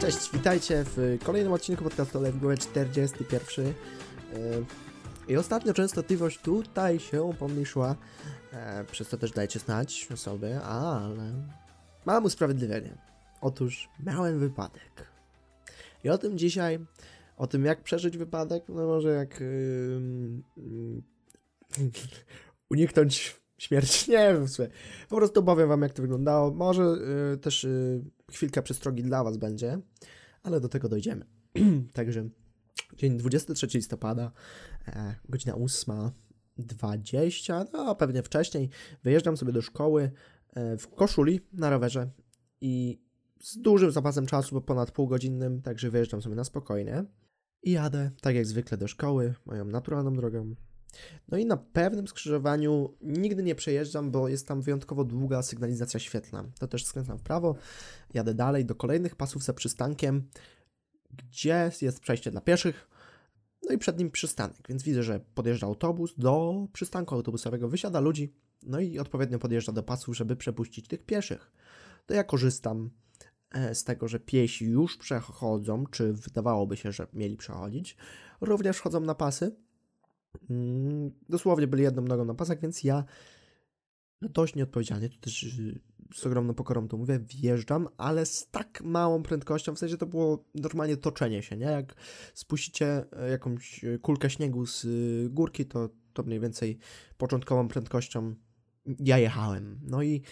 Cześć, witajcie w kolejnym odcinku podcastu Głowę 41. Yy, I ostatnio częstotliwość tutaj się pomniejszyła, e, przez to też dajcie znać sobie, ale mam usprawiedliwienie. Otóż miałem wypadek. I o tym dzisiaj, o tym jak przeżyć wypadek, no może jak yy, yy, uniknąć śmierci, nie wiem, po prostu powiem wam jak to wyglądało. Może yy, też yy, chwilka przestrogi dla was będzie, ale do tego dojdziemy. Także dzień 23 listopada, e, godzina 8.20, no pewnie wcześniej, wyjeżdżam sobie do szkoły e, w koszuli na rowerze i z dużym zapasem czasu, bo ponad półgodzinnym, także wyjeżdżam sobie na spokojnie i jadę, tak jak zwykle, do szkoły, moją naturalną drogą. No i na pewnym skrzyżowaniu nigdy nie przejeżdżam, bo jest tam wyjątkowo długa sygnalizacja świetlna. To też skręcam w prawo, jadę dalej do kolejnych pasów za przystankiem, gdzie jest przejście dla pieszych, no i przed nim przystanek, więc widzę, że podjeżdża autobus do przystanku autobusowego, wysiada ludzi, no i odpowiednio podjeżdża do pasów, żeby przepuścić tych pieszych. To ja korzystam e, z tego, że piesi już przechodzą, czy wydawałoby się, że mieli przechodzić, również chodzą na pasy. Mm, dosłownie byli jedną nogą na pasach, więc ja dość nieodpowiedzialnie, to też y, z ogromną pokorą to mówię, wjeżdżam, ale z tak małą prędkością, w sensie to było normalnie toczenie się, nie? Jak spuścicie e, jakąś e, kulkę śniegu z y, górki, to, to mniej więcej początkową prędkością ja jechałem. No i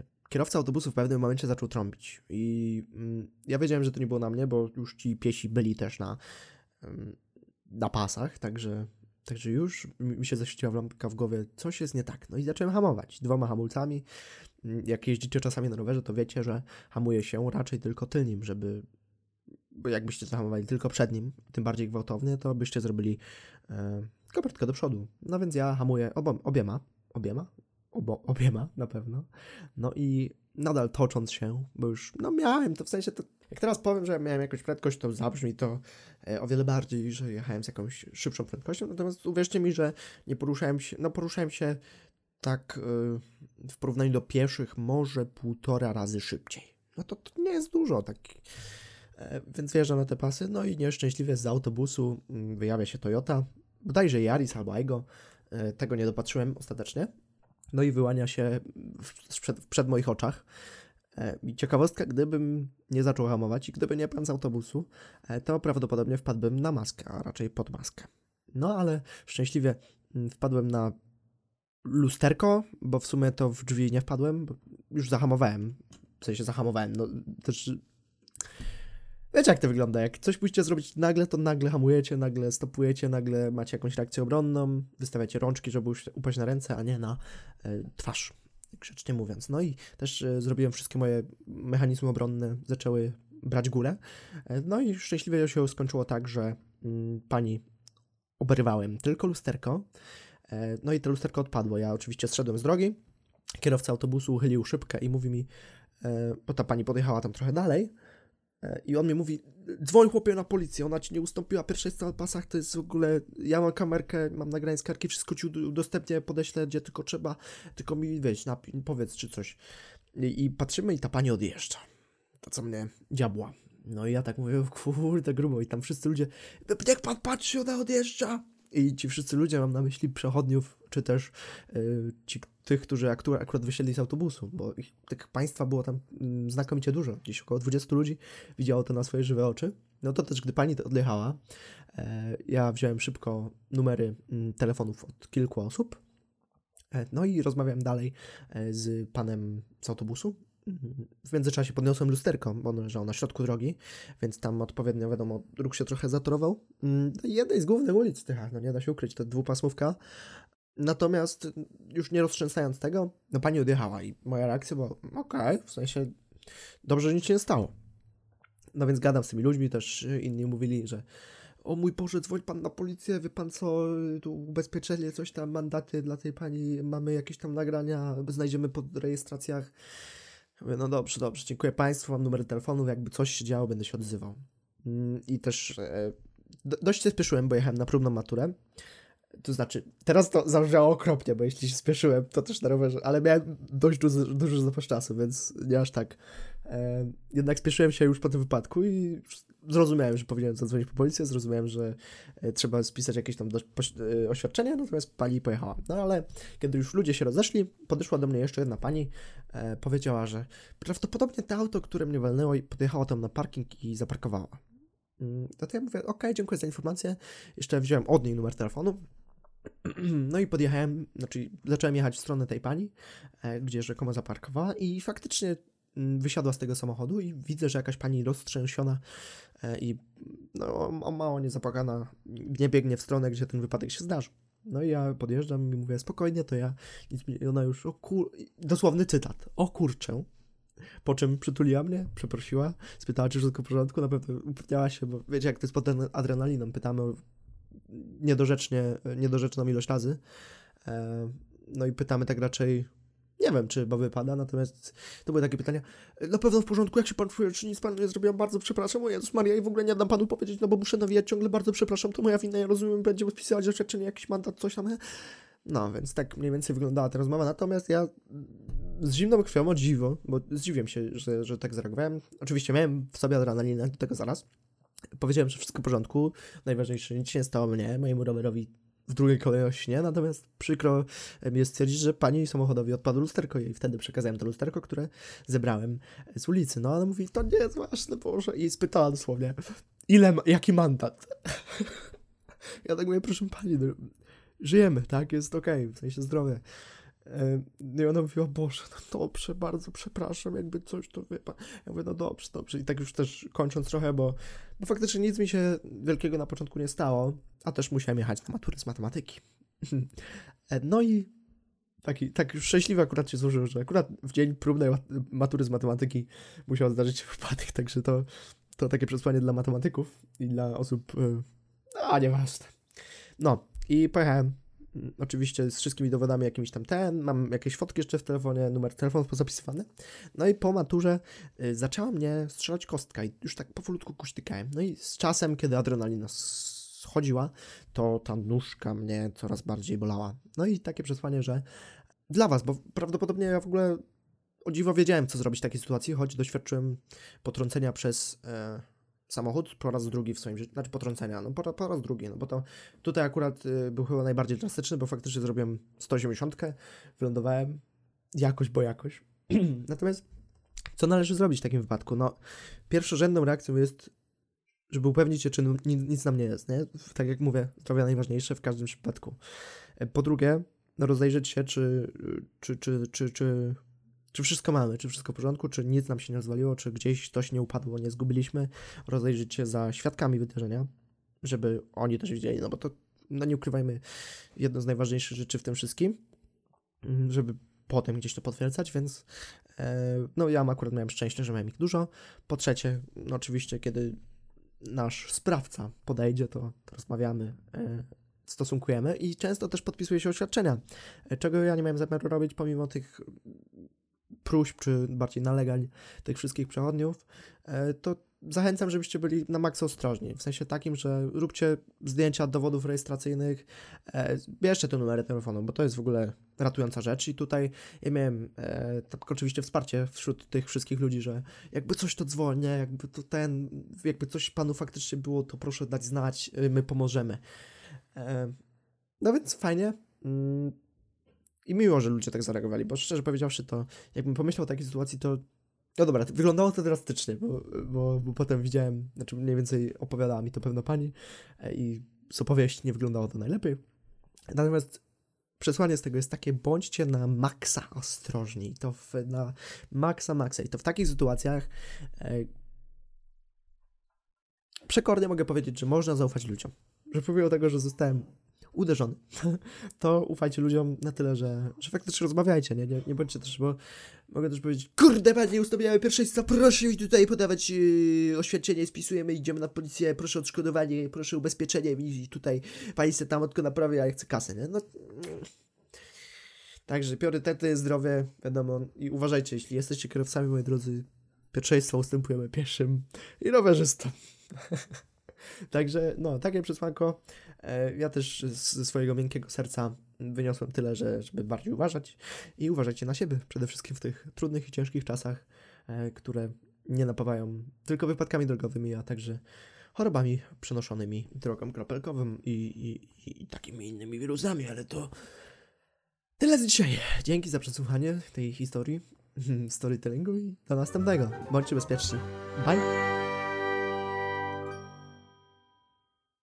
e, kierowca autobusu w pewnym momencie zaczął trąbić i mm, ja wiedziałem, że to nie było na mnie, bo już ci piesi byli też na, na pasach, także Także już mi się zaświeciła lampka w głowie, coś jest nie tak. No i zacząłem hamować dwoma hamulcami. Mm, jak jeździcie czasami na rowerze, to wiecie, że hamuje się raczej tylko tylnym, żeby. Bo jakbyście zahamowali tylko przednim, tym bardziej gwałtownie, to byście zrobili e, kopertkę do przodu. No więc ja hamuję obo, obiema, obiema, obo, obiema na pewno. No i nadal tocząc się, bo już, no miałem to w sensie, to jak teraz powiem, że miałem jakąś prędkość, to zabrzmi to e, o wiele bardziej, że jechałem z jakąś szybszą prędkością, natomiast uwierzcie mi, że nie poruszałem się, no poruszałem się tak e, w porównaniu do pieszych może półtora razy szybciej. No to, to nie jest dużo, tak. E, więc wjeżdżam na te pasy, no i nieszczęśliwie z autobusu mm, wyjawia się Toyota, bodajże Yaris albo Aigo, tego nie dopatrzyłem ostatecznie. No i wyłania się w, przed, moich oczach. E, I ciekawostka, gdybym nie zaczął hamować i gdyby nie pan z autobusu, e, to prawdopodobnie wpadłbym na maskę, a raczej pod maskę. No ale szczęśliwie mm, wpadłem na lusterko, bo w sumie to w drzwi nie wpadłem, już zahamowałem. W sensie zahamowałem, no też... Wiecie jak to wygląda, jak coś musicie zrobić nagle, to nagle hamujecie, nagle stopujecie, nagle macie jakąś reakcję obronną, wystawiacie rączki, żeby upaść na ręce, a nie na y, twarz grzecznie mówiąc. No i też e, zrobiłem wszystkie moje mechanizmy obronne, zaczęły brać górę. E, no i szczęśliwie się skończyło tak, że mm, pani oberwałem tylko lusterko. E, no i to lusterko odpadło. Ja oczywiście zszedłem z drogi. Kierowca autobusu uchylił szybkę i mówi mi, bo ta pani podjechała tam trochę dalej, i on mi mówi, dzwoń chłopie na policję, ona ci nie ustąpiła, pierwsze jest na pasach, to jest w ogóle, ja mam kamerkę, mam nagranie z karki, wszystko ci udostępnię, podeślę, gdzie tylko trzeba, tylko mi weź, powiedz czy coś. I, I, patrzymy i ta pani odjeżdża. To co mnie diabła. No i ja tak mówię, kurde grubo i tam wszyscy ludzie, jak pan patrzy, ona odjeżdża. I ci wszyscy ludzie, mam na myśli przechodniów, czy też yy, ci, tych, którzy akurat, wysiedli z autobusu, bo ich, tych państwa było tam yy, znakomicie dużo. Gdzieś około 20 ludzi widziało to na swoje żywe oczy. No to też, gdy pani to odjechała, yy, ja wziąłem szybko numery mm, telefonów od kilku osób. E, no i rozmawiałem dalej e, z panem z autobusu, w międzyczasie podniosłem lusterko, bo ono leżało na środku drogi, więc tam odpowiednio, wiadomo, ruch się trochę zatorował. Mm, no jednej z głównych ulic w Tychach, no nie da się ukryć, to dwupasmówka. Natomiast już nie roztrzęsając tego, no pani odjechała i moja reakcja była, okej, okay, w sensie dobrze, że nic się nie stało. No więc gadam z tymi ludźmi, też inni mówili, że o mój Boże, dzwoń pan na policję, wie pan co, tu ubezpieczenie, coś tam, mandaty dla tej pani, mamy jakieś tam nagrania, znajdziemy po rejestracjach. Mówię, no dobrze, dobrze, dziękuję Państwu, mam numer telefonu, jakby coś się działo, będę się odzywał. Mm, I też e, dość się spieszyłem, bo jechałem na próbną maturę. To znaczy, teraz to zabrzmiało okropnie, bo jeśli się spieszyłem, to też na rowerze, ale miałem dość duży, duży zapas czasu, więc nie aż tak. E, jednak spieszyłem się już po tym wypadku i zrozumiałem, że powinienem zadzwonić po policję, zrozumiałem, że e, trzeba spisać jakieś tam do, e, oświadczenie, natomiast pani pojechała. No ale kiedy już ludzie się rozeszli, podeszła do mnie jeszcze jedna pani, e, powiedziała, że prawdopodobnie to auto, które mnie walnęło, podjechało tam na parking i zaparkowała. Mm, no to ja mówię, ok, dziękuję za informację. Jeszcze wziąłem od niej numer telefonu. No i podjechałem, znaczy zacząłem jechać w stronę tej pani, gdzie rzekomo zaparkowała i faktycznie mm, wysiadła z tego samochodu i widzę, że jakaś pani roztrzęsiona E, i no, mało niezapłakana nie biegnie w stronę, gdzie ten wypadek się zdarzył. No i ja podjeżdżam i mówię, spokojnie, to ja, i ona już, o kur... dosłowny cytat, o kurczę. Po czym przytuliła mnie, przeprosiła, spytała, czy wszystko w porządku, na pewno upewniała się, bo wiecie, jak to jest pod adrenaliną, pytamy o niedorzecznie, niedorzeczną ilość razy. E, no i pytamy tak raczej nie wiem, czy chyba wypada, natomiast to były takie pytania. Na pewno w porządku, jak się pan czuje, czy nic panu nie zrobiłam, bardzo przepraszam, o Jezus Maria, i w ogóle nie dam panu powiedzieć, no bo muszę nawijać ciągle, bardzo przepraszam, to moja wina, ja rozumiem, będzie spisywać oświadczenie, jakiś mandat, coś tam. No, więc tak mniej więcej wyglądała ta rozmowa, natomiast ja z zimną krwią, o dziwo, bo zdziwiłem się, że, że tak zareagowałem. Oczywiście miałem w sobie adrenalinę, do tego zaraz. Powiedziałem, że wszystko w porządku, najważniejsze, nic się nie stało mnie, mojemu rowerowi w drugiej kolejności nie, natomiast przykro mi jest stwierdzić, że pani samochodowi odpadło lusterko i wtedy przekazałem to lusterko, które zebrałem z ulicy. No ale mówi, to nie jest ważne, Boże. I spytała dosłownie, ile, jaki mandat? ja tak mówię, proszę pani, no, żyjemy, tak, jest okej, okay, w sensie zdrowie. No i ona mówi, o Boże, no dobrze, bardzo przepraszam, jakby coś to wie pan. Ja mówię, no dobrze, dobrze. I tak już też kończąc trochę, bo, bo faktycznie nic mi się wielkiego na początku nie stało, a też musiałem jechać na maturę z matematyki. E, no i taki, tak już szczęśliwy akurat się złożyło, że akurat w dzień próbnej matury z matematyki musiał zdarzyć się wypadek, także to, to takie przesłanie dla matematyków i dla osób, e, a nieważne. No i pojechałem oczywiście z wszystkimi dowodami jakimiś tam ten, mam jakieś fotki jeszcze w telefonie, numer telefonu pozapisywany. No i po maturze y, zaczęła mnie strzelać kostka i już tak powolutku kuśtykałem. No i z czasem, kiedy adrenalina schodziła, to ta nóżka mnie coraz bardziej bolała. No i takie przesłanie, że dla was, bo prawdopodobnie ja w ogóle o dziwo wiedziałem, co zrobić w takiej sytuacji, choć doświadczyłem potrącenia przez... E, samochód po raz drugi w swoim życiu, znaczy potrącenia, no po, po raz drugi, no bo to tutaj akurat y, był chyba najbardziej drastyczny, bo faktycznie zrobiłem 180, wylądowałem jakoś, bo jakoś. Natomiast co należy zrobić w takim wypadku? No, pierwszorzędną reakcją jest, żeby upewnić się, czy nic, nic nam nie jest, nie? Tak jak mówię, zdrowie najważniejsze w każdym przypadku. E, po drugie, no rozejrzeć się, czy, czy, czy, czy, czy czy wszystko mamy, czy wszystko w porządku, czy nic nam się nie rozwaliło, czy gdzieś coś nie upadło, nie zgubiliśmy, rozejrzeć się za świadkami wydarzenia, żeby oni też widzieli, no bo to, no nie ukrywajmy, jedno z najważniejszych rzeczy w tym wszystkim, mm, żeby potem gdzieś to potwierdzać, więc e, no ja akurat miałem szczęście, że miałem ich dużo. Po trzecie, no oczywiście, kiedy nasz sprawca podejdzie, to, to rozmawiamy, e, stosunkujemy i często też podpisuje się oświadczenia, e, czego ja nie miałem zamiaru robić pomimo tych próśb, czy bardziej nalegań tych wszystkich przechodniów, e, to zachęcam, żebyście byli na maksa ostrożni. W sensie takim, że róbcie zdjęcia dowodów rejestracyjnych, e, bierzcie te numery telefonu, bo to jest w ogóle ratująca rzecz. I tutaj ja miałem e, tak oczywiście wsparcie wśród tych wszystkich ludzi, że jakby coś to dzwonię, jakby to ten, jakby coś panu faktycznie było, to proszę dać znać, my pomożemy. no więc fajnie. Mm, i miło, że ludzie tak zareagowali, bo szczerze powiedziawszy, to jakbym pomyślał o takiej sytuacji, to no dobra, wyglądało to drastycznie, bo, bo, bo potem widziałem, znaczy mniej więcej opowiadała mi to pewna pani e, i z opowieści nie wyglądało to najlepiej. Natomiast przesłanie z tego jest takie, bądźcie na maksa ostrożni, to w, na maksa maksa i to w takich sytuacjach e, przekornie mogę powiedzieć, że można zaufać ludziom. Że pomimo tego, że zostałem uderzony, to ufajcie ludziom na tyle, że, że faktycznie rozmawiajcie, nie? nie? Nie bądźcie też, bo mogę też powiedzieć, kurde panie, ustawiamy pierwszeństwa, proszę mi tutaj podawać yy, oświadczenie, spisujemy, idziemy na policję, proszę odszkodowanie, proszę ubezpieczenie i tutaj pani se tam odko naprawi, a ja chcę kasę, nie? No... Także priorytety, zdrowie, wiadomo, i uważajcie, jeśli jesteście kierowcami, moi drodzy, pierwszeństwo ustępujemy pieszym i rowerzystom. Także, no, takie przesłanko. E, ja też ze swojego miękkiego serca wyniosłem tyle, że, żeby bardziej uważać i uważajcie na siebie, przede wszystkim w tych trudnych i ciężkich czasach, e, które nie napawają tylko wypadkami drogowymi, a także chorobami przenoszonymi drogą kropelkową i, i, i takimi innymi wirusami, ale to tyle z dzisiaj. Dzięki za przesłuchanie tej historii, storytellingu i do następnego. Bądźcie bezpieczni. Bye!